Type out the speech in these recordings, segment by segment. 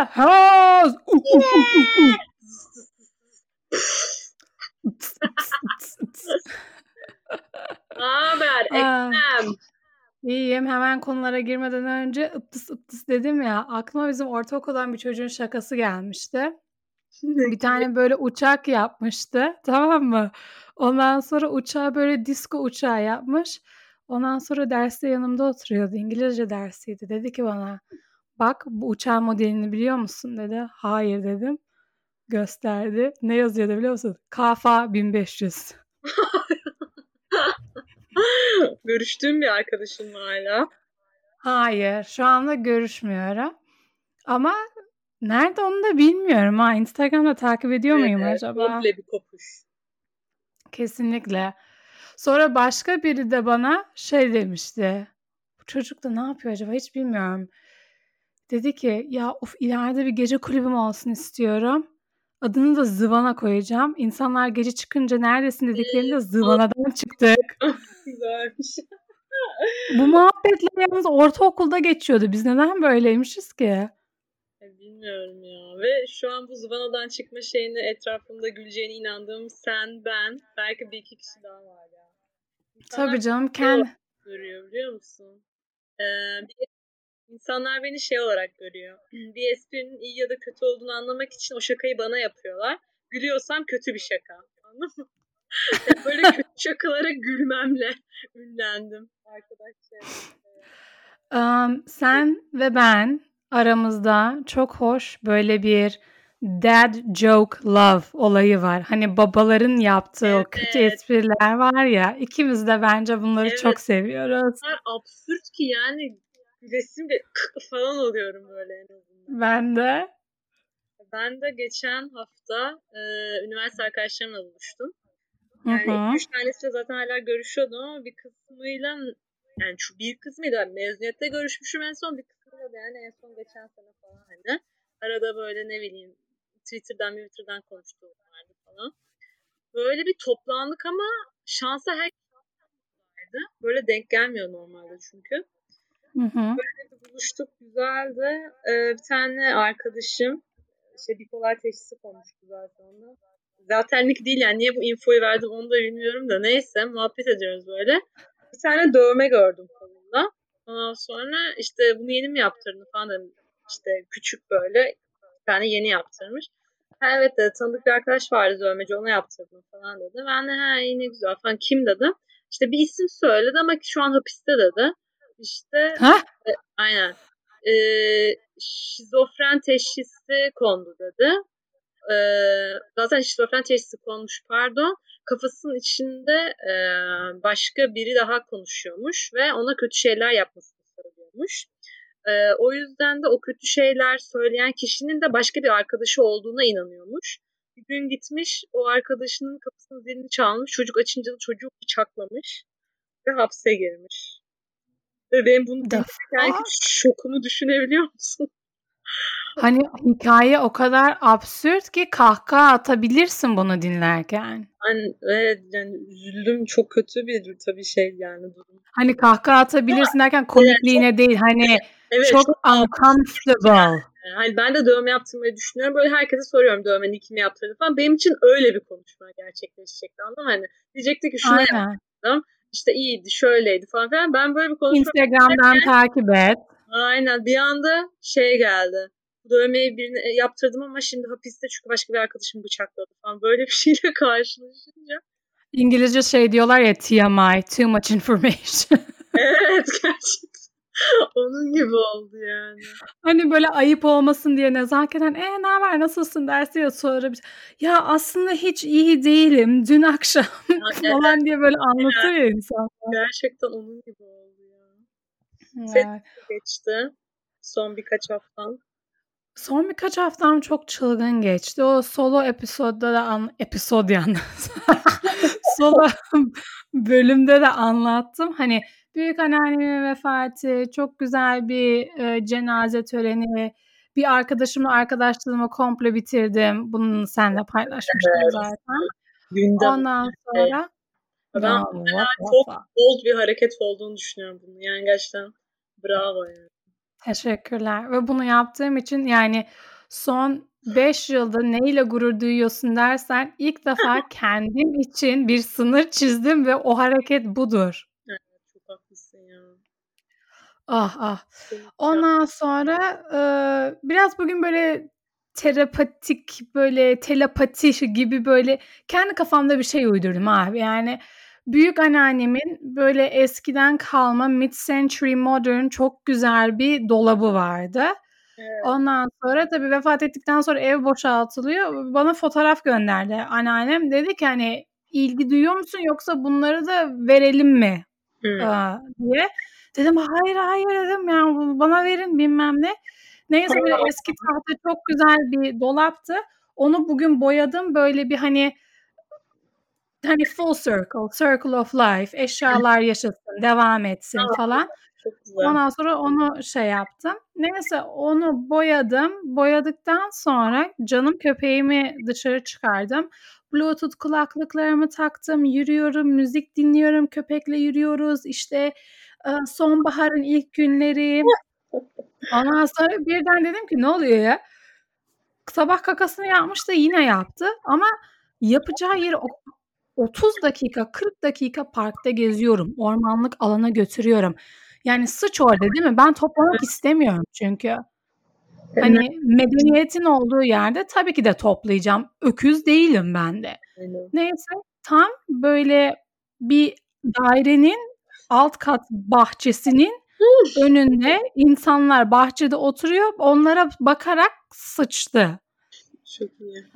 The house. Uh, uh, uh, uh, Ne haber Aa, Ekrem? İyiyim. Hemen konulara girmeden önce ıptıs ıptıs dedim ya. Aklıma bizim ortaokuldan bir çocuğun şakası gelmişti. Bir tane böyle uçak yapmıştı. Tamam mı? Ondan sonra uçağı böyle disco uçağı yapmış. Ondan sonra derste yanımda oturuyordu. İngilizce dersiydi. Dedi ki bana bak bu uçağın modelini biliyor musun dedi. Hayır dedim. Gösterdi. Ne yazıyordu biliyor musun? KFA 1500. Görüştüğüm bir arkadaşım mı hala? Hayır. Şu anda görüşmüyorum. Ama nerede onu da bilmiyorum ha. Instagram'da takip ediyor muyum Evet, acaba? komple bir kopuş. Kesinlikle. Sonra başka biri de bana şey demişti. Bu çocuk da ne yapıyor acaba hiç bilmiyorum. Dedi ki ya of ileride bir gece kulübüm olsun istiyorum. Adını da Zıvana koyacağım. İnsanlar gece çıkınca neredesin dediklerinde Zıvana'dan çıktık. Güzelmiş. Bu muhabbetler yalnız ortaokulda geçiyordu. Biz neden böyleymişiz ki? E, Bilmiyorum ya. Ve şu an bu zıvanadan çıkma şeyini etrafımda güleceğine inandığım sen, ben, belki bir iki kişi daha var ya. Tabii canım kendi görüyor biliyor musun? Ee, bir- insanlar beni şey olarak görüyor. Bir esprinin iyi ya da kötü olduğunu anlamak için o şakayı bana yapıyorlar. Gülüyorsam kötü bir şaka. Anladın mı? Böyle kötü şakalara gülmemle ünlendim arkadaşlar. Am, sen ve ben aramızda çok hoş böyle bir dad joke love olayı var. Hani babaların yaptığı o kötü Evet. espriler var ya ikimiz de bence bunları Evet. çok seviyoruz. kadar absürt ki yani resim de falan oluyorum böyle en azından. Ben de. Ben de geçen hafta e, üniversite arkadaşlarımla buluştum. Yani hı. üç tanesiyle zaten hala görüşüyordum ama bir kısmıyla yani şu bir kısmıyla mezuniyette görüşmüşüm en son bir kısmıyla da yani en son geçen sene falan hani. Arada böyle ne bileyim Twitter'dan Twitter'dan konuştuğum vardı falan. Böyle bir toplandık ama şansa herkes vardı. Böyle denk gelmiyor normalde çünkü. Hı hı. buluştuk güzeldi. Ee, bir tane arkadaşım işte bipolar teşhisi konmuştu zaten onda. Zatenlik değil yani niye bu infoyu verdim onu da bilmiyorum da neyse muhabbet ediyoruz böyle. Bir tane dövme gördüm kolunda. Ondan sonra işte bunu yeni mi yaptırdın falan dedim. İşte küçük böyle bir tane yeni yaptırmış. Ha, evet dedi tanıdık bir arkadaş vardı dövmeci ona yaptırdım falan dedi. Ben de ha iyi ne güzel falan kim dedim. İşte bir isim söyledi ama şu an hapiste dedi. İşte Ha? e, aynen. E, şizofren teşhisi kondu dedi. E, zaten şizofren teşhisi konmuş pardon. Kafasının içinde e, başka biri daha konuşuyormuş ve ona kötü şeyler yapmasını söylüyormuş. E, o yüzden de o kötü şeyler söyleyen kişinin de başka bir arkadaşı olduğuna inanıyormuş. Bir gün gitmiş o arkadaşının kapısının zilini çalmış. Çocuk açınca da çocuğu bıçaklamış ve hapse girmiş. Ve benim bunu dinlerken şokumu düşünebiliyor musun? Hani hikaye o kadar absürt ki kahkaha atabilirsin bunu dinlerken. Hani, evet yani üzüldüm çok kötü bir tabii şey yani durum. Hani kahkaha atabilirsin derken komikliğine değil hani Evet çok çok uncomfortable. Hani ben de dövme yaptırmayı düşünüyorum. Böyle herkese soruyorum dövmeni kim yaptırdı falan. Benim için öyle bir konuşma gerçekleşecekti anladın mı? Hani diyecekti ki şunu Aynen. İşte iyiydi, şöyleydi falan filan. Ben böyle bir konuşma Instagram'dan takip et. Aynen bir anda şey geldi. Dövmeyi birine yaptırdım ama şimdi hapiste çünkü başka bir arkadaşım bıçakladı falan. Böyle bir şeyle karşılaşınca. İngilizce şey diyorlar ya TMI, too much information. Evet gerçekten. Onun gibi oldu yani. hani böyle ayıp olmasın diye nezaketen e ne haber nasılsın dersi ya sonra bir- ya aslında hiç iyi değilim dün akşam falan diye böyle anlatır ya insan. Gerçekten onun gibi oldu ya. Evet. geçti. Son birkaç haftan. Son birkaç haftam çok çılgın geçti. O solo episodda da an episod yalnız. solo bölümde de anlattım. Hani büyük anneannemin vefatı, çok güzel bir e, cenaze töreni, bir arkadaşımla arkadaşlığımı komple bitirdim. Bunu seninle paylaşmıştım Evet. zaten. Gündem. Ondan sonra Ben Ya, çok bold bir hareket olduğunu düşünüyorum bunu. Yani gerçekten bravo yani. Teşekkürler ve bunu yaptığım için yani son 5 yılda neyle gurur duyuyorsun dersen ilk defa kendim için bir sınır çizdim ve o hareket budur. Haklısın ya. Ah ah. Ondan sonra e, biraz bugün böyle terapatik böyle telepati gibi böyle kendi kafamda bir şey uydurdum abi. Yani büyük anneannemin böyle eskiden kalma mid-century modern çok güzel bir dolabı vardı. Evet. Ondan sonra tabii vefat ettikten sonra ev boşaltılıyor. Bana fotoğraf gönderdi anneannem. Dedi ki hani ilgi duyuyor musun yoksa bunları da verelim mi? Hmm. Aa, diye. Dedim hayır hayır dedim yani bana verin bilmem ne. Neyse böyle eski tahta çok güzel bir dolaptı. Onu bugün boyadım böyle bir hani hani full circle, circle of life, eşyalar yaşasın, devam etsin falan. Ondan sonra onu şey yaptım. Neyse onu boyadım. Boyadıktan sonra canım köpeğimi dışarı çıkardım. Bluetooth kulaklıklarımı taktım, yürüyorum, müzik dinliyorum, köpekle yürüyoruz. İşte sonbaharın ilk günleri. Ondan sonra birden dedim ki ne oluyor ya? Sabah kakasını yapmış da yine yaptı ama yapacağı yeri 30 dakika 40 dakika parkta geziyorum. Ormanlık alana götürüyorum. Yani sıç orada değil mi? Ben toplamak istemiyorum çünkü. Hani medeniyetin olduğu yerde tabii ki de toplayacağım. Öküz değilim ben de. Neyse tam böyle bir dairenin alt kat bahçesinin önünde insanlar bahçede oturuyor. Onlara bakarak sıçtı. Çok iyi.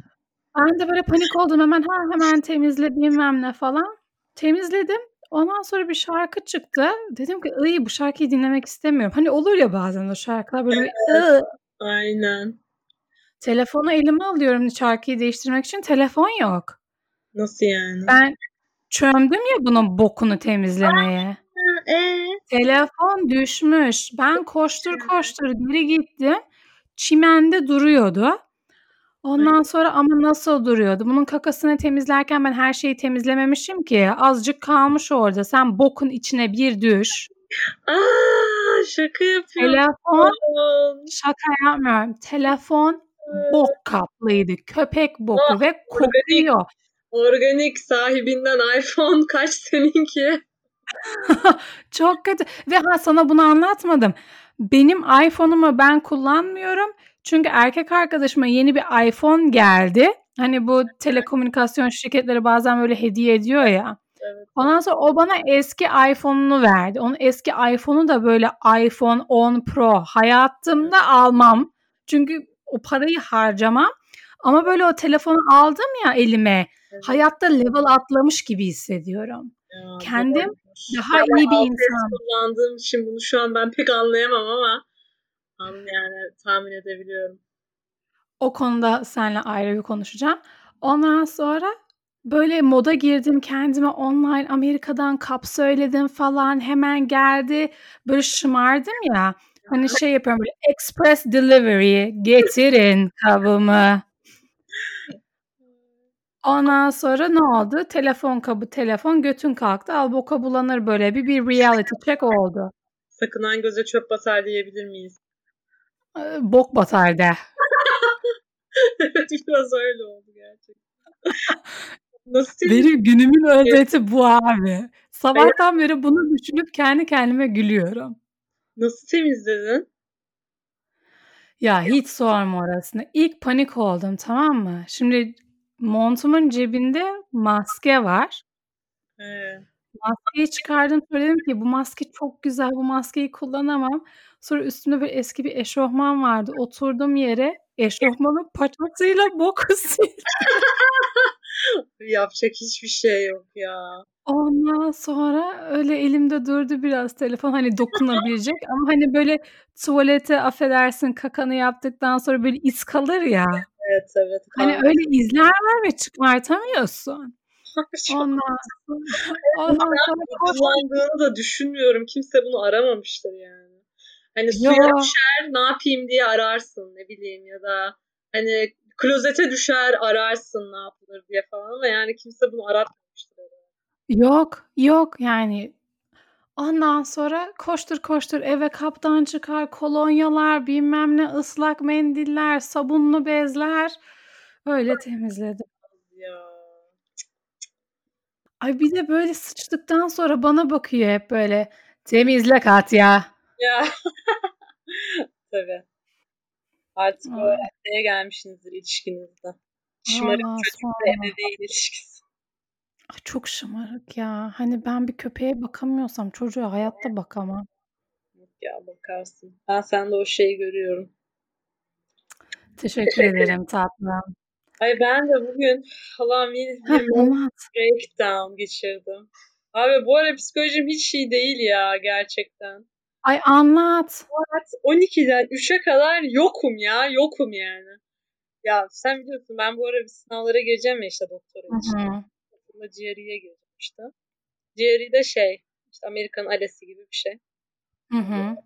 Ben de böyle panik oldum hemen ha hemen temizle bilmem ne falan. Temizledim. Ondan sonra bir şarkı çıktı. Dedim ki iyi bu şarkıyı dinlemek istemiyorum. Hani olur ya bazen o şarkılar böyle evet. Aynen. Telefonu elime alıyorum şarkıyı değiştirmek için. Telefon yok. Nasıl yani? Ben çömdüm ya bunun bokunu temizlemeye. Ee? Telefon düşmüş. Ben koştur koştur geri gittim. Çimende duruyordu. Ondan sonra ama nasıl duruyordu? Bunun kakasını temizlerken ben her şeyi temizlememişim ki. Azıcık kalmış orada. Sen bokun içine bir düş. Aa, şaka yapıyorum. Telefon şaka yapmıyorum. Telefon bok kaplıydı. Köpek boku oh, ve kokuyor. Organik, organik sahibinden iPhone kaç seninki? Çok kötü. Ve ha sana bunu anlatmadım. Benim iPhone'umu ben kullanmıyorum. Çünkü erkek arkadaşıma yeni bir iPhone geldi. Hani bu telekomünikasyon şirketleri bazen böyle hediye ediyor ya. Evet. Ondan sonra o bana eski iPhone'unu verdi. Onun eski iPhone'u da böyle iPhone 10 Pro. Hayatımda almam. Çünkü o parayı harcamam. Ama böyle o telefonu aldım ya elime. Evet. Hayatta level atlamış gibi hissediyorum. Ya, Kendim daha ya iyi bir insan. kullandığım için bunu şu an ben pek anlayamam ama yani tahmin edebiliyorum. O konuda seninle ayrı bir konuşacağım. Ondan sonra böyle moda girdim kendime online Amerika'dan kap söyledim falan hemen geldi. Böyle şımardım ya. Hani şey yapıyorum böyle express delivery getirin kabımı. Ondan sonra ne oldu? Telefon kabı telefon götün kalktı. Al boka bulanır böyle bir bir reality check oldu. Sakınan göze çöp basar diyebilir miyiz? Ee, bok batar de. evet biraz öyle oldu gerçekten. Nasıl Benim günümün özeti bu abi. Sabahtan beri bunu düşünüp kendi kendime gülüyorum. Nasıl temizledin? Ya hiç sorma orasını. İlk panik oldum tamam mı? Şimdi montumun cebinde maske var. Ee. Maskeyi çıkardım söyledim ki bu maske çok güzel bu maskeyi kullanamam. Sonra üstümde böyle eski bir eşofman vardı. Oturdum yere eşofmanın paçasıyla boku sildim. Yapacak hiçbir şey yok ya. Ondan sonra öyle elimde durdu biraz telefon hani dokunabilecek ama hani böyle tuvalete affedersin kakanı yaptıktan sonra böyle iz kalır ya. Evet evet. Hani öyle izler var ve çıkartamıyorsun. Ondan sonra, ondan sonra kullandığını da düşünmüyorum. Kimse bunu aramamıştır yani. Hani suya ya. düşer ne yapayım diye ararsın ne bileyim ya da hani klozete düşer ararsın ne yapılır diye falan ama yani kimse bunu aratmamıştır. Yok yok yani Ondan sonra koştur koştur eve kaptan çıkar, kolonyalar, bilmem ne, ıslak mendiller, sabunlu bezler. Öyle temizledim. Ya. Ay bir de böyle sıçtıktan sonra bana bakıyor hep böyle. Temizle Katya. Ya. Tabii. Artık o evreye gelmişsinizdir ilişkinizde. Şımarık Aa, çocuk ve ebeveyn ilişkisi. Ay çok şımarık ya. Hani ben bir köpeğe bakamıyorsam çocuğa hayatta bakamam. Ya bakarsın. Ben sende o şeyi görüyorum. Teşekkür ederim tatlım. Ay ben de bugün falan bir, bir breakdown geçirdim. Abi bu ara psikolojim hiç iyi değil ya gerçekten. Ay anlat. Saat 12'den 3'e kadar yokum ya. Yokum yani. Ya sen biliyorsun ben bu ara bir sınavlara gireceğim ya işte doktora için. Aslında GRE'ye gireceğim işte. GRE de şey işte Amerikan alesi gibi bir şey. Hı hı.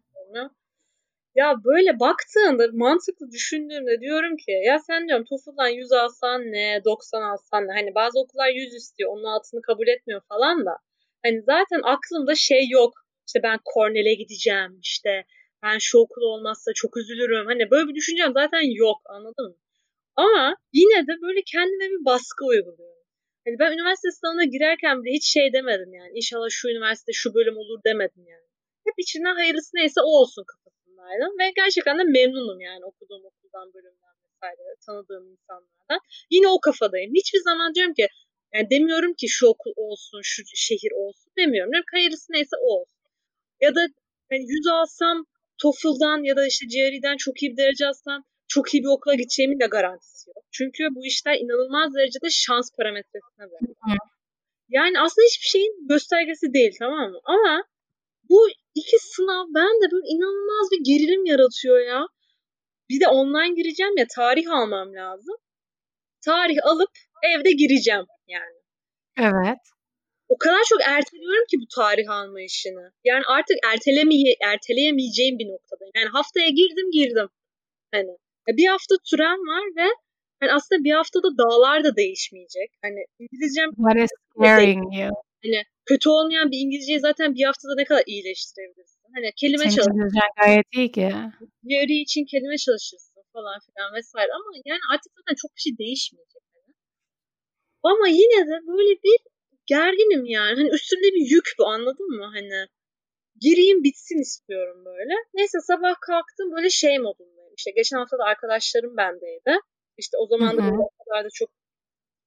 Ya böyle baktığında mantıklı düşündüğümde diyorum ki ya sen diyorum TOEFL'dan 100 alsan ne 90 alsan ne hani bazı okullar 100 istiyor onun altını kabul etmiyor falan da hani zaten aklımda şey yok işte ben Cornell'e gideceğim işte ben şu okul olmazsa çok üzülürüm hani böyle bir düşüncem zaten yok anladın mı? Ama yine de böyle kendime bir baskı uyguluyorum. Hani ben üniversite sınavına girerken bile hiç şey demedim yani inşallah şu üniversite şu bölüm olur demedim yani. Hep içinden hayırlısı neyse o olsun kafasındaydım ve gerçekten de memnunum yani okuduğum okuldan bölümden vesaire tanıdığım insanlardan. Yine o kafadayım. Hiçbir zaman diyorum ki yani demiyorum ki şu okul olsun, şu şehir olsun demiyorum. Diyorum hayırlısı neyse o olsun. Ya da hani 100 alsam TOEFL'dan ya da işte GRE'den çok iyi bir derece alsam çok iyi bir okula gideceğimin de garantisi yok. Çünkü bu işler inanılmaz derecede şans parametresine bağlı. Yani aslında hiçbir şeyin göstergesi değil tamam mı? Ama bu iki sınav bende böyle inanılmaz bir gerilim yaratıyor ya. Bir de online gireceğim ya tarih almam lazım. Tarih alıp evde gireceğim yani. Evet. O kadar çok erteliyorum ki bu tarih alma işini. Yani artık ertelemeye, erteleyemeyeceğim bir noktadayım. Yani haftaya girdim girdim. Hani bir hafta sürem var ve hani aslında bir haftada dağlar da değişmeyecek. Hani İngilizcem What is scaring you? Hani kötü olmayan bir İngilizceyi zaten bir haftada ne kadar iyileştirebilirsin? Hani kelime çalışırsın. gayet iyi ki. Yarı için kelime çalışırsın falan filan vesaire ama yani artık zaten çok bir şey değişmeyecek. Yani. Ama yine de böyle bir gerginim yani. Hani üstümde bir yük bu anladın mı? Hani gireyim bitsin istiyorum böyle. Neyse sabah kalktım böyle şey modundayım. İşte geçen hafta da arkadaşlarım bendeydi. İşte o zaman da o kadar da çok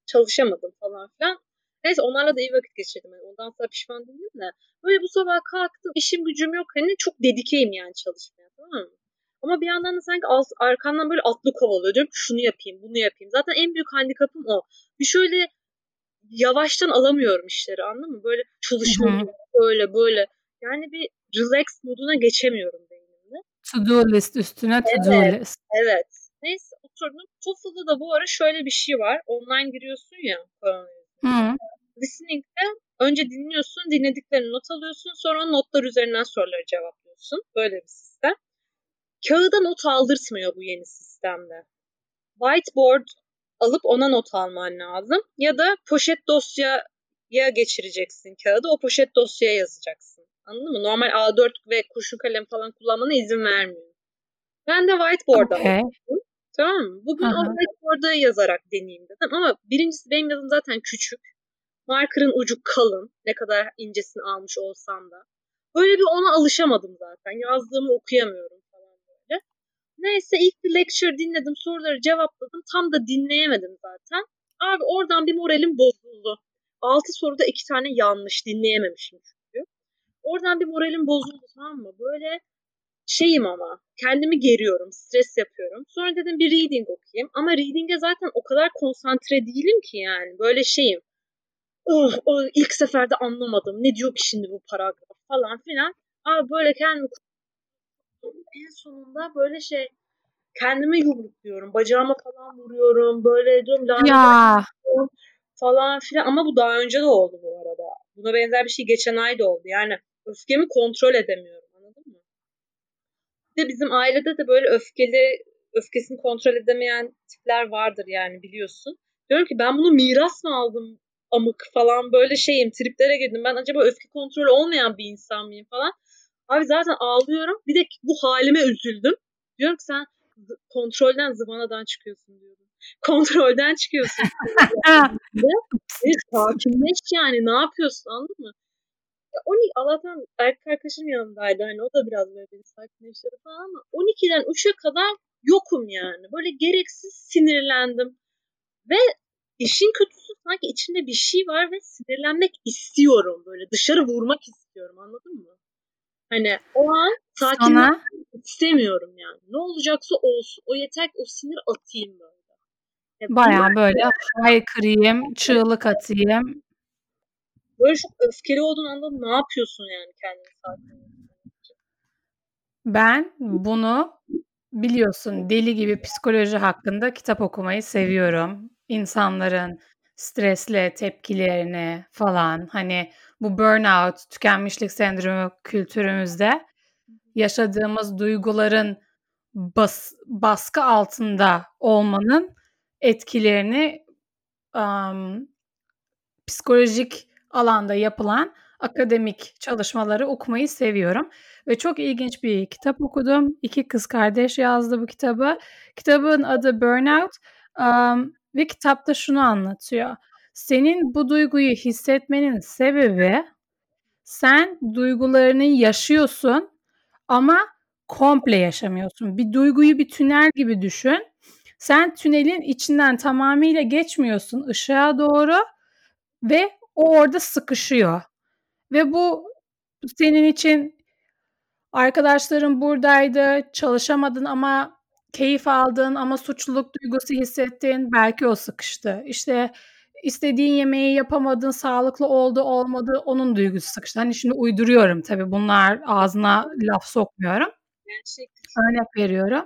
çalışamadım falan filan. Neyse onlarla da iyi vakit geçirdim. Yani ondan sonra pişman değilim de. Böyle bu sabah kalktım işim gücüm yok. Hani çok dedikeyim yani çalışmaya tamam mı? Ama bir yandan da sanki arkamdan böyle atlı kovalıyor. Diyorum şunu yapayım, bunu yapayım. Zaten en büyük handikapım o. Bir şöyle yavaştan alamıyorum işleri anladın mı? Böyle çalışıyorum böyle böyle. Yani bir relax moduna geçemiyorum beynimde. To do list üstüne to do evet, list. Evet. Neyse oturdum. TOEFL'da da bu ara şöyle bir şey var. Online giriyorsun ya Hı. Listening'de önce dinliyorsun, dinlediklerini not alıyorsun, sonra notlar üzerinden soruları cevaplıyorsun. Böyle bir sistem. Kağıda not aldırtmıyor bu yeni sistemde. Whiteboard alıp ona not alman lazım. Ya da poşet dosyaya geçireceksin kağıdı. O poşet dosyaya yazacaksın. Anladın mı? Normal A4 ve kurşun kalem falan kullanmana izin vermiyor. Ben de whiteboard'a okay. aldım. Tamam mı? Bugün Aha. o whiteboard'a yazarak deneyeyim dedim. Ama birincisi benim yazım zaten küçük. Marker'ın ucu kalın. Ne kadar incesini almış olsam da. Böyle bir ona alışamadım zaten. Yazdığımı okuyamıyorum. Neyse ilk bir lecture dinledim. Soruları cevapladım. Tam da dinleyemedim zaten. Abi oradan bir moralim bozuldu. Altı soruda iki tane yanlış. Dinleyememişim çünkü. Oradan bir moralim bozuldu tamam mı? Böyle şeyim ama kendimi geriyorum, stres yapıyorum. Sonra dedim bir reading okuyayım. Ama reading'e zaten o kadar konsantre değilim ki yani. Böyle şeyim. Oh, oh ilk seferde anlamadım. Ne diyor ki şimdi bu paragraf falan filan. Abi böyle kendimi en sonunda böyle şey kendime yumrukluyorum. Bacağıma falan vuruyorum. Böyle diyorum ya. falan filan. Ama bu daha önce de oldu bu arada. Buna benzer bir şey geçen ay da oldu. Yani öfkemi kontrol edemiyorum. Anladın mı? Bir de bizim ailede de böyle öfkeli, öfkesini kontrol edemeyen tipler vardır yani biliyorsun. Diyorum ki ben bunu miras mı aldım amık falan böyle şeyim triplere girdim. Ben acaba öfke kontrolü olmayan bir insan mıyım falan. Abi zaten ağlıyorum. Bir de bu halime üzüldüm. Diyorum ki sen kontrolden zıvanadan çıkıyorsun diyorum. Kontrolden çıkıyorsun. sakinleş yani ne yapıyorsun anladın mı? Ya 12 Allah'tan erkek arkadaşım yanındaydı. Hani o da biraz böyle beni sakinleştirdi falan ama 12'den 3'e kadar yokum yani. Böyle gereksiz sinirlendim. Ve işin kötüsü sanki içinde bir şey var ve sinirlenmek istiyorum böyle. Dışarı vurmak istiyorum anladın mı? Hani o an sakinleşmek istemiyorum yani. Ne olacaksa olsun. O yeter ki o sinir atayım böyle. Ya Baya böyle haykırayım, çığlık atayım. Böyle çok öfkeli olduğun anda ne yapıyorsun yani kendini sakinleştirmek Ben bunu biliyorsun deli gibi psikoloji hakkında kitap okumayı seviyorum. İnsanların stresle tepkilerini falan hani bu burnout, tükenmişlik sendromu kültürümüzde yaşadığımız duyguların bas, baskı altında olmanın etkilerini um, psikolojik alanda yapılan akademik çalışmaları okumayı seviyorum. Ve çok ilginç bir kitap okudum. İki kız kardeş yazdı bu kitabı. Kitabın adı Burnout um, ve kitapta şunu anlatıyor. Senin bu duyguyu hissetmenin sebebi sen duygularını yaşıyorsun ama komple yaşamıyorsun. Bir duyguyu bir tünel gibi düşün. Sen tünelin içinden tamamıyla geçmiyorsun ışığa doğru ve o orada sıkışıyor. Ve bu senin için arkadaşların buradaydı, çalışamadın ama keyif aldın ama suçluluk duygusu hissettin, belki o sıkıştı. İşte istediğin yemeği yapamadın, sağlıklı oldu olmadı onun duygusu sıkıştı. Hani şimdi uyduruyorum tabii bunlar ağzına laf sokmuyorum. Gerçekten. Örnek veriyorum.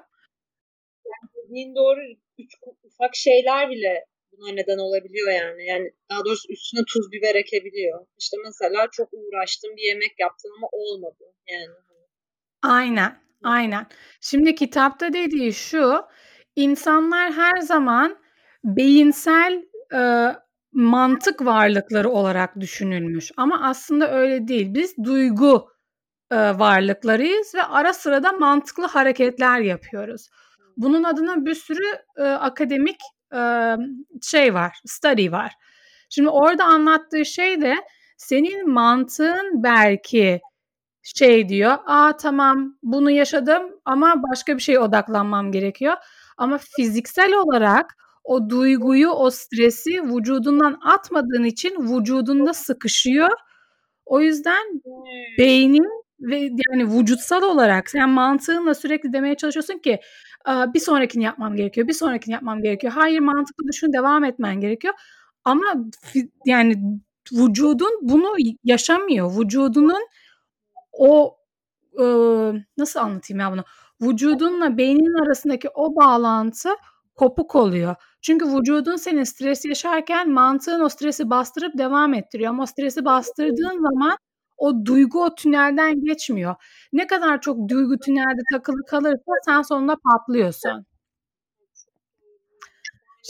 Yani dediğin doğru üç ufak şeyler bile buna neden olabiliyor yani. Yani daha doğrusu üstüne tuz biber ekebiliyor. İşte mesela çok uğraştım bir yemek yaptım ama olmadı yani. Aynen, aynen. Şimdi kitapta dediği şu, insanlar her zaman beyinsel e, mantık varlıkları olarak düşünülmüş. Ama aslında öyle değil. Biz duygu e, varlıklarıyız ve ara sıra da mantıklı hareketler yapıyoruz. Bunun adına bir sürü e, akademik e, şey var, study var. Şimdi orada anlattığı şey de senin mantığın belki şey diyor. Aa tamam bunu yaşadım ama başka bir şeye odaklanmam gerekiyor. Ama fiziksel olarak o duyguyu, o stresi vücudundan atmadığın için vücudunda sıkışıyor. O yüzden beynin ve yani vücutsal olarak sen mantığınla sürekli demeye çalışıyorsun ki bir sonrakini yapmam gerekiyor, bir sonrakini yapmam gerekiyor. Hayır mantıklı düşün devam etmen gerekiyor. Ama yani vücudun bunu yaşamıyor. Vücudunun o nasıl anlatayım ya bunu? Vücudunla beynin arasındaki o bağlantı kopuk oluyor. Çünkü vücudun senin stres yaşarken mantığın o stresi bastırıp devam ettiriyor. Ama o stresi bastırdığın zaman o duygu o tünelden geçmiyor. Ne kadar çok duygu tünelde takılı kalırsa sen sonunda patlıyorsun.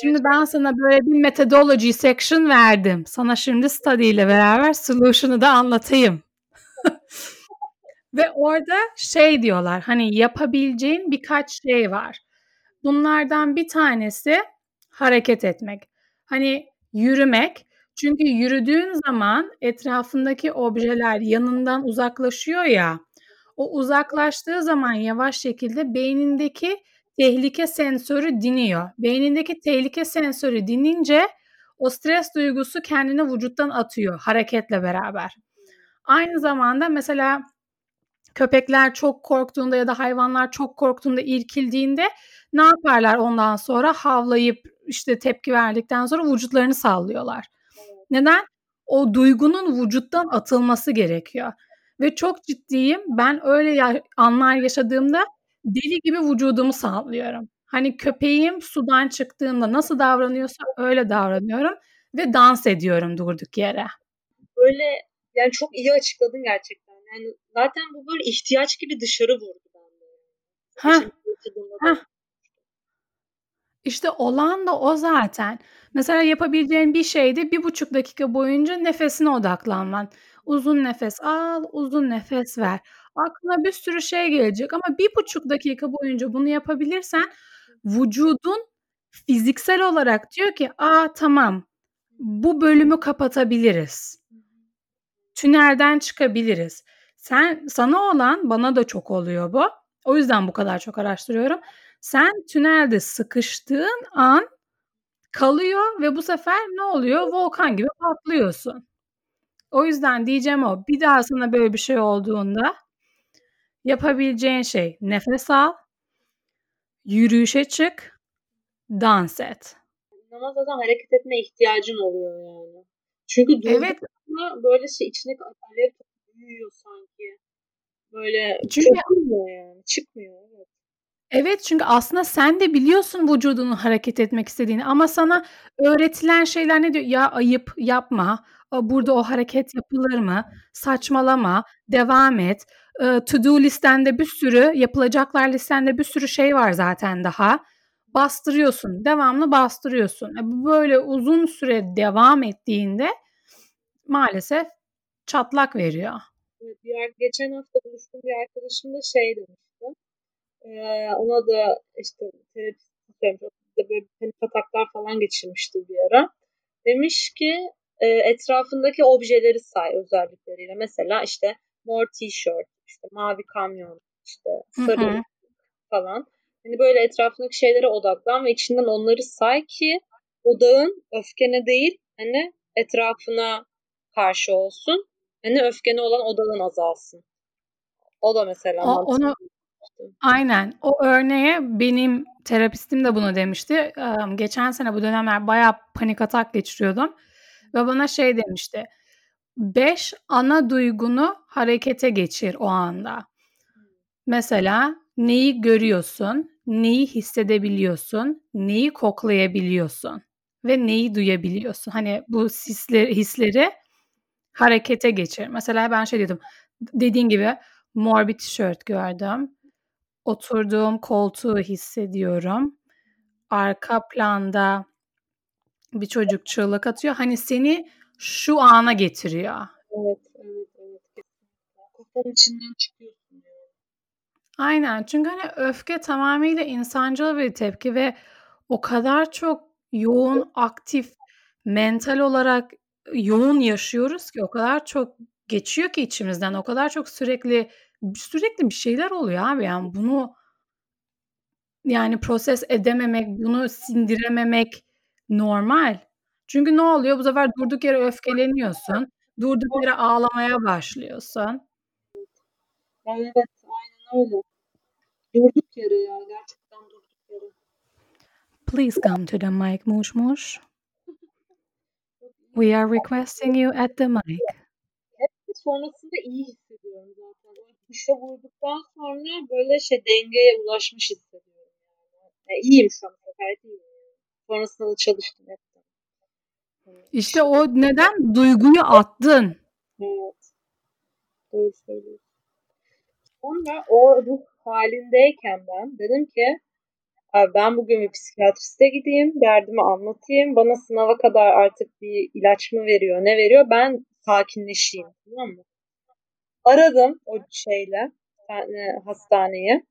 Şimdi ben sana böyle bir methodology section verdim. Sana şimdi study ile beraber solution'ı da anlatayım. Ve orada şey diyorlar hani yapabileceğin birkaç şey var. Bunlardan bir tanesi hareket etmek. Hani yürümek. Çünkü yürüdüğün zaman etrafındaki objeler yanından uzaklaşıyor ya. O uzaklaştığı zaman yavaş şekilde beynindeki tehlike sensörü diniyor. Beynindeki tehlike sensörü dinince o stres duygusu kendini vücuttan atıyor hareketle beraber. Aynı zamanda mesela köpekler çok korktuğunda ya da hayvanlar çok korktuğunda irkildiğinde ne yaparlar ondan sonra havlayıp işte tepki verdikten sonra vücutlarını sallıyorlar. Neden? O duygunun vücuttan atılması gerekiyor. Ve çok ciddiyim. Ben öyle ya- anlar yaşadığımda deli gibi vücudumu sallıyorum. Hani köpeğim sudan çıktığında nasıl davranıyorsa öyle davranıyorum ve dans ediyorum durduk yere. Böyle yani çok iyi açıkladın gerçekten. Yani zaten bu böyle ihtiyaç gibi dışarı vurdu bende. Ha. İşte olan da o zaten. Mesela yapabileceğin bir şeydi bir buçuk dakika boyunca nefesine odaklanman. Uzun nefes al, uzun nefes ver. Aklına bir sürü şey gelecek ama bir buçuk dakika boyunca bunu yapabilirsen vücudun fiziksel olarak diyor ki aa tamam bu bölümü kapatabiliriz. Tünelden çıkabiliriz. Sen sana olan bana da çok oluyor bu. O yüzden bu kadar çok araştırıyorum. Sen tünelde sıkıştığın an kalıyor ve bu sefer ne oluyor? Volkan gibi patlıyorsun. O yüzden diyeceğim o. Bir daha sana böyle bir şey olduğunda yapabileceğin şey nefes al, yürüyüşe çık, dans et. Ama zaten hareket etme ihtiyacın oluyor yani. Çünkü evet. böyle şey içine alev büyüyor sanki. Böyle Çünkü, çıkmıyor yani. Çıkmıyor. Evet. Evet çünkü aslında sen de biliyorsun vücudunun hareket etmek istediğini ama sana öğretilen şeyler ne diyor? Ya ayıp yapma. Burada o hareket yapılır mı? Saçmalama. Devam et. To do listende bir sürü yapılacaklar listende bir sürü şey var zaten daha. Bastırıyorsun. Devamlı bastırıyorsun. E, böyle uzun süre devam ettiğinde maalesef çatlak veriyor. Diğer, geçen hafta buluştuğum bir arkadaşım da şey demişti. Ee, ona da işte terapist böyle panik ataklar falan geçirmişti bir ara. Demiş ki e, etrafındaki objeleri say özellikleriyle. Mesela işte mor tişört, işte mavi kamyon, işte sarı falan. Hani böyle etrafındaki şeylere odaklan ve içinden onları say ki odağın öfkene değil hani etrafına karşı olsun. Hani öfkene olan odağın azalsın. O da mesela o, onu Aynen. O örneğe benim terapistim de bunu demişti. Geçen sene bu dönemler bayağı panik atak geçiriyordum. Ve bana şey demişti. Beş ana duygunu harekete geçir o anda. Mesela neyi görüyorsun, neyi hissedebiliyorsun, neyi koklayabiliyorsun ve neyi duyabiliyorsun. Hani bu hisleri, hisleri harekete geçir. Mesela ben şey dedim. Dediğin gibi mor bir tişört gördüm Oturduğum koltuğu hissediyorum. Arka planda bir çocuk çığlık atıyor. Hani seni şu ana getiriyor. Evet, evet, evet. Kafanın içinden çıkıyorsun. Aynen. Çünkü hani öfke tamamıyla insancıl bir tepki ve o kadar çok yoğun, aktif, mental olarak yoğun yaşıyoruz ki o kadar çok geçiyor ki içimizden. O kadar çok sürekli sürekli bir şeyler oluyor abi yani bunu yani proses edememek, bunu sindirememek normal. Çünkü ne oluyor? Bu sefer durduk yere öfkeleniyorsun. Durduk yere ağlamaya başlıyorsun. Evet, aynen öyle. Durduk yere ya, gerçekten durduk yere. Please come to the mic, Mush Mush. We are requesting you at the mic. Hep sonrasında iyi hissediyorum dışa vurduktan sonra böyle şey dengeye ulaşmış hissediyorum. Yani. yani iyiyim şu an. Gayet iyiyim. Sonrasında da çalıştım hep. İşte o neden duyguyu attın. Evet. Doğru söylüyorsun. Sonra o ruh halindeyken ben dedim ki ben bugün bir psikiyatriste gideyim, derdimi anlatayım. Bana sınava kadar artık bir ilaç mı veriyor, ne veriyor? Ben sakinleşeyim. Tamam mı? Aradım o şeyle yani hastaneyi.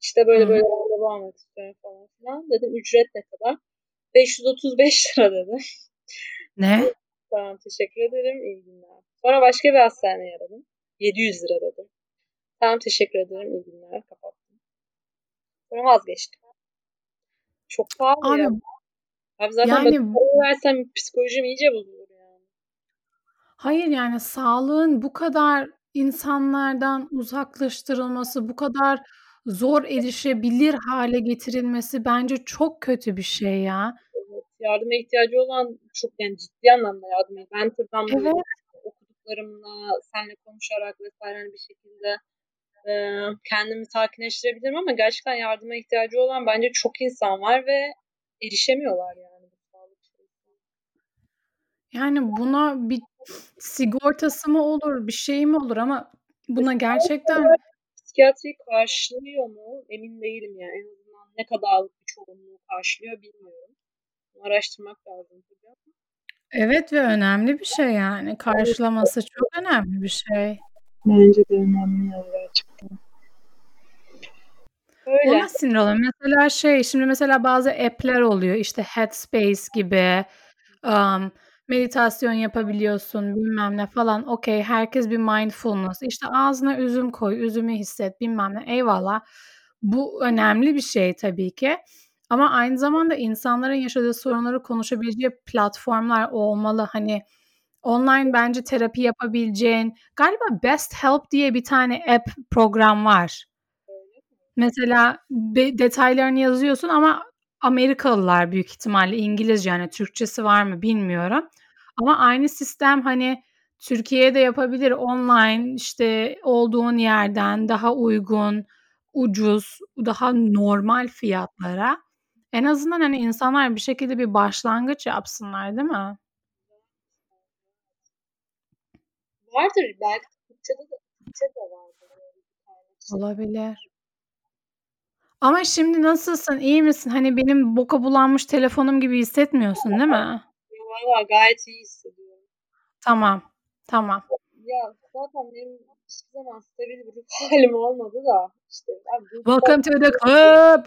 İşte böyle böyle randevu almak istiyorum falan filan. Dedim ücret ne kadar? 535 lira dedi. Ne? tamam teşekkür ederim. İyi günler. Sonra başka bir hastaneye aradım. 700 lira dedim. Tamam teşekkür ederim. İyi günler. Kapattım. Sonra vazgeçtim. Çok pahalı Abi, ya. Abi zaten yani, versem psikolojim iyice bozulur yani. Hayır yani sağlığın bu kadar insanlardan uzaklaştırılması, bu kadar zor erişebilir hale getirilmesi bence çok kötü bir şey ya. Evet, yardıma ihtiyacı olan çok yani ciddi anlamda yardım. Ben tıptan evet. okuduklarımla, seninle konuşarak vesaire hani bir şekilde e, kendimi sakinleştirebilirim ama gerçekten yardıma ihtiyacı olan bence çok insan var ve erişemiyorlar yani. Yani buna bir sigortası mı olur, bir şey mi olur ama buna gerçekten psikiyatri karşılıyor mu emin değilim yani en azından ne kadar çoğunluğu karşılıyor bilmiyorum. Araştırmak lazım tabii Evet ve önemli bir şey yani. Karşılaması çok önemli bir şey. Bence de önemli gerçekten. Öyle. Ona sinir oluyorum. Mesela şey, şimdi mesela bazı app'ler oluyor. işte Headspace gibi, um, meditasyon yapabiliyorsun, bilmem ne falan. Okay, herkes bir mindfulness. İşte ağzına üzüm koy, üzümü hisset, bilmem ne. Eyvallah. Bu önemli bir şey tabii ki. Ama aynı zamanda insanların yaşadığı sorunları konuşabileceği platformlar olmalı. Hani online bence terapi yapabileceğin, galiba Best Help diye bir tane app program var. Mesela detaylarını yazıyorsun ama Amerikalılar büyük ihtimalle İngilizce yani Türkçesi var mı bilmiyorum. Ama aynı sistem hani Türkiye'de yapabilir online işte olduğun yerden daha uygun, ucuz, daha normal fiyatlara. En azından hani insanlar bir şekilde bir başlangıç yapsınlar değil mi? Vardır belki Türkçe'de de, Türkçe de vardır. Olabilir. Ama şimdi nasılsın? İyi misin? Hani benim boka bulanmış telefonum gibi hissetmiyorsun değil mi? Valla gayet iyi hissediyorum. Tamam. Tamam. Ya zaten benim hiçbir zaman stabil bir ruh halim olmadı da işte. Yani Welcome to the club.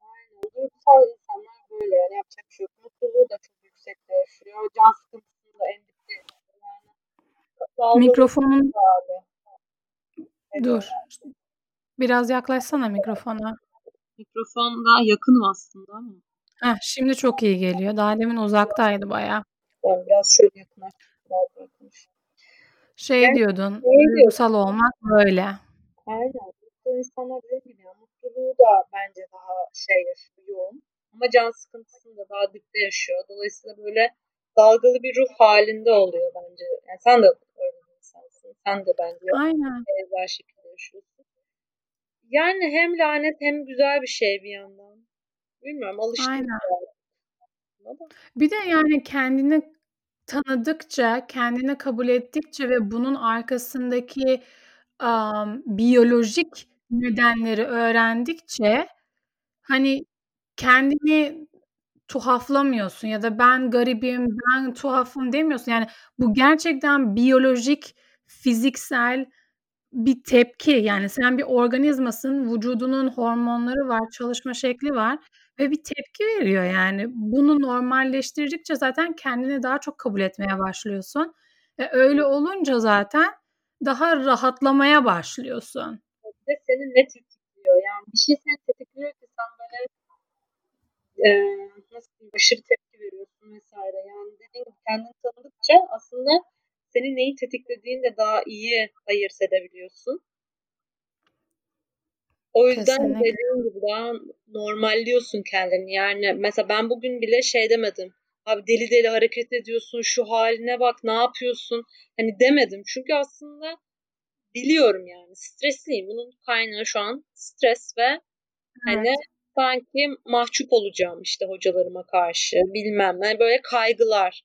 Aynen. Duygusal insanlar böyle yani yapacak bir şey yok. Mutluluğu da çok yüksekte yaşıyor. Can sıkıntısını da en dipte yani. Mikrofonun... Dur. Biraz yaklaşsana mikrofona. Mikrofon daha yakınım aslında ama. Heh, şimdi çok iyi geliyor. Daha demin uzaktaydı baya. Ben biraz şöyle yakınlaştım. Şey yani, diyordun, şey duygusal olmak böyle. Aynen. Mutsuz insanlar dediğim gibi mutluluğu da bence daha şey yaşıyor, yoğun. Ama can sıkıntısını da daha dipte yaşıyor. Dolayısıyla böyle dalgalı bir ruh halinde oluyor bence. Yani sen de öyle bir insansın. Sen de bence Aynen. benzer şekilde yaşıyorsun. Yani hem lanet hem güzel bir şey bir yandan. Bilmiyorum alıştım. Aynen. Bir de yani kendini tanıdıkça, kendini kabul ettikçe ve bunun arkasındaki um, biyolojik nedenleri öğrendikçe hani kendini tuhaflamıyorsun ya da ben garibim, ben tuhafım demiyorsun. Yani bu gerçekten biyolojik, fiziksel bir tepki. Yani sen bir organizmasın, vücudunun hormonları var, çalışma şekli var ve bir tepki veriyor yani. Bunu normalleştirdikçe zaten kendini daha çok kabul etmeye başlıyorsun. Ve öyle olunca zaten daha rahatlamaya başlıyorsun. Bir de seni ne tetikliyor? Yani bir şey seni tetikliyor ki sen böyle e, nasıl aşırı tepki veriyorsun vesaire. Yani dediğim gibi kendini tanıdıkça aslında senin neyi tetiklediğini de daha iyi ayırt edebiliyorsun. O yüzden Kesinlikle. dediğim gibi daha normalliyorsun kendini. Yani mesela ben bugün bile şey demedim. Abi deli deli hareket ediyorsun, şu haline bak, ne yapıyorsun? Hani demedim. Çünkü aslında biliyorum yani. Stresliyim. Bunun kaynağı şu an stres ve hani evet. hani sanki mahcup olacağım işte hocalarıma karşı bilmem ne böyle kaygılar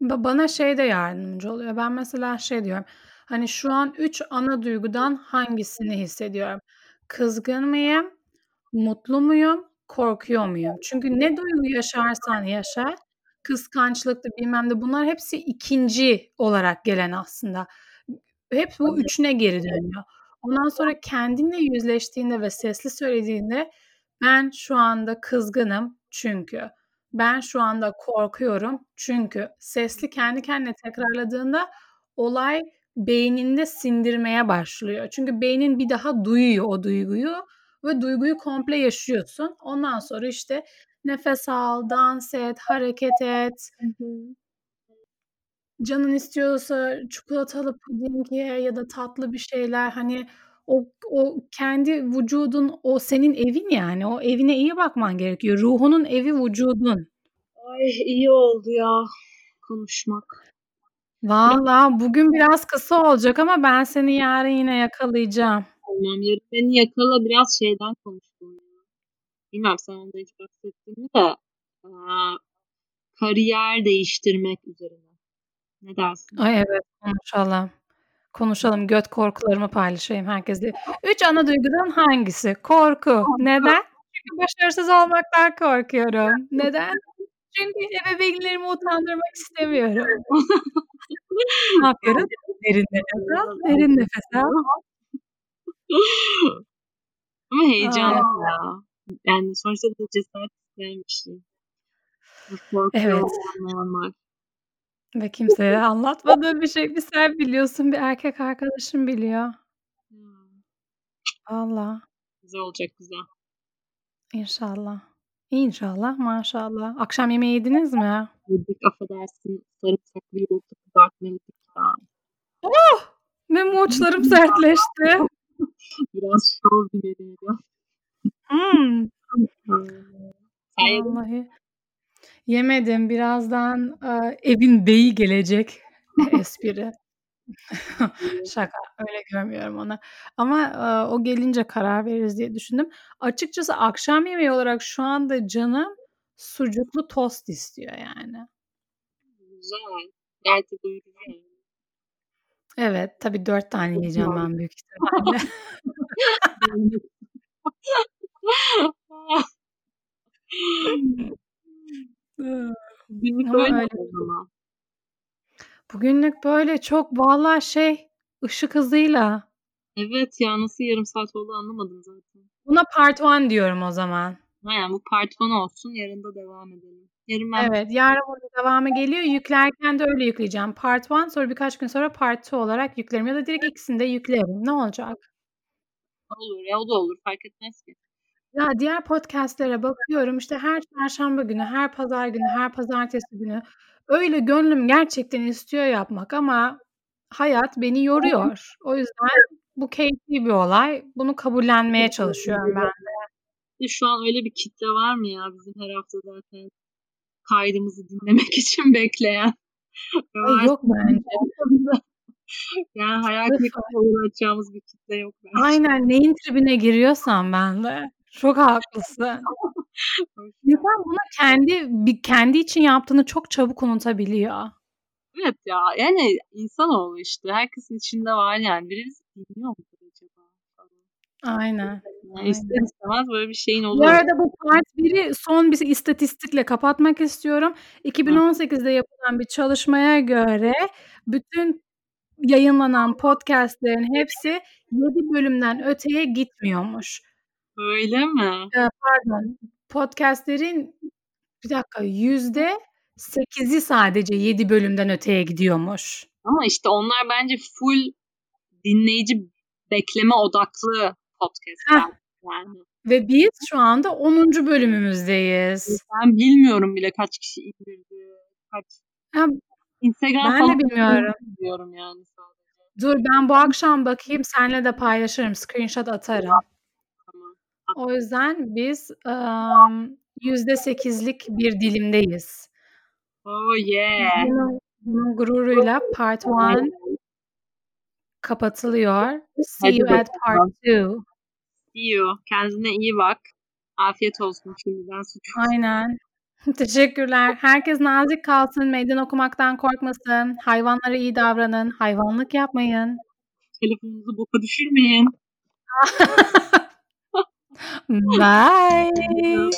bana şey de yardımcı oluyor. Ben mesela şey diyorum, hani şu an üç ana duygudan hangisini hissediyorum? Kızgın mıyım? Mutlu muyum? Korkuyor muyum? Çünkü ne duygu yaşarsan yaşa, kıskançlıktı bilmem de bunlar hepsi ikinci olarak gelen aslında. Hep bu üçüne geri dönüyor. Ondan sonra kendinle yüzleştiğinde ve sesli söylediğinde ben şu anda kızgınım çünkü ben şu anda korkuyorum çünkü sesli kendi kendine tekrarladığında olay beyninde sindirmeye başlıyor. Çünkü beynin bir daha duyuyor o duyguyu ve duyguyu komple yaşıyorsun. Ondan sonra işte nefes al, dans et, hareket et. Canın istiyorsa çikolatalı puding ye ya da tatlı bir şeyler hani o o kendi vücudun, o senin evin yani. O evine iyi bakman gerekiyor. Ruhunun evi vücudun. Ay iyi oldu ya konuşmak. Valla bugün biraz kısa olacak ama ben seni yarın yine yakalayacağım. Tamam yarın beni yakala biraz şeyden konuşalım. Bilmem sen onda hiç bahsettin mi de aa, kariyer değiştirmek üzerine. Ne dersin? Ay evet konuşalım. Konuşalım, göt korkularımı paylaşayım herkesle. 3 ana duygudan hangisi? Korku. Neden? Çünkü başarısız olmaktan korkuyorum. Neden? Çünkü ebeveynlerimi utandırmak istemiyorum. Ne yapıyoruz? Derin nefes al, derin nefes al. Ama heyecanlı ya. Yani sonuçta da cesaret isteyen bir şey. Evet. Normal. Ve kimseye anlatmadığım bir şey. Bir sen biliyorsun, bir erkek arkadaşım biliyor. Hımm. Valla. Güzel olacak, güzel. İnşallah. İnşallah, maşallah. Akşam yemeği yediniz mi? Yedik, affedersin. Sarımsaklı yoğurtlu kızartma yedik ya. Oh! Benim uçlarım sertleşti. Biraz şov. Hımm. Sen yedin mi? Vallahi. Yemedim. Birazdan, eee, evin beyi gelecek. Espri. Şaka, öyle görmüyorum onu. Ama, eee, o gelince karar veririz diye düşündüm. Açıkçası akşam yemeği olarak şu anda canım sucuklu tost istiyor yani. Güzel. De doyurucu. Evet, tabii 4 tane yiyeceğim ben büyük ihtimalle. Günlük Ama böyle öyle. o zaman. Bugünlük böyle çok valla şey, ışık hızıyla. Evet ya, nasıl yarım saat oldu anlamadım zaten. Buna part 1 diyorum o zaman. Yani bu part 1 olsun, yarın da devam edelim. Yarın ben Evet, yarın bunun devamı geliyor. Yüklerken de öyle yükleyeceğim. Part 1 sonra birkaç gün sonra part 2 olarak yüklerim ya da direkt ikisini de yüklerim. Ne olacak? Olur ya, o da olur. Fark etmez ki. Ya diğer podcast'lere bakıyorum işte her çarşamba günü, her pazar günü, her pazartesi günü öyle gönlüm gerçekten istiyor yapmak ama hayat beni yoruyor. O yüzden bu keyifli bir olay. Bunu kabullenmeye çalışıyorum ben de. E, şu an öyle bir kitle var mı ya bizim her hafta zaten kaydımızı dinlemek için bekleyen? Ay yok bence. Yani hayal kırıklığına uğratacağımız bir kitle yok bence. Aynen, neyin tribine giriyorsan ben de. Çok haklısın. İnsan bunu kendi bir kendi için yaptığını çok çabuk unutabiliyor. Evet ya, yani insanoğlu işte. Herkesin içinde var yani. Birisi dinliyor mudur acaba? Aynen. Yani ister istemez böyle bir şeyin Bu oluyor. arada bu part 1'i son bir istatistikle kapatmak istiyorum. 2018'de yapılan bir çalışmaya göre bütün yayınlanan podcast'lerin hepsi 7 bölümden öteye gitmiyormuş. Öyle mi? Pardon, podcast'lerin bir dakika %8'i sadece 7 bölümden öteye gidiyormuş. Ama işte onlar bence full dinleyici bekleme odaklı podcast'ler yani. Ve biz şu anda 10. bölümümüzdeyiz. Ben bilmiyorum bile kaç kişi indirdi. Kaç Ha, Instagram ben falan de bilmiyorum. biliyorum yani. Dur ben bu akşam bakayım seninle de paylaşırım. Screenshot atarım. Tamam. O yüzden biz ımm, %8'lik bir dilimdeyiz. Oh yeah. Bunun, bunun gururuyla part 1 kapatılıyor. See Hadi you at part bakalım. 2. See you. Kendine iyi bak. Afiyet olsun şimdiden sucuk. Aynen. Teşekkürler. Herkes nazik kalsın, meydan okumaktan korkmasın, hayvanlara iyi davranın, hayvanlık yapmayın. Telefonunuzu boka düşürmeyin. Bye.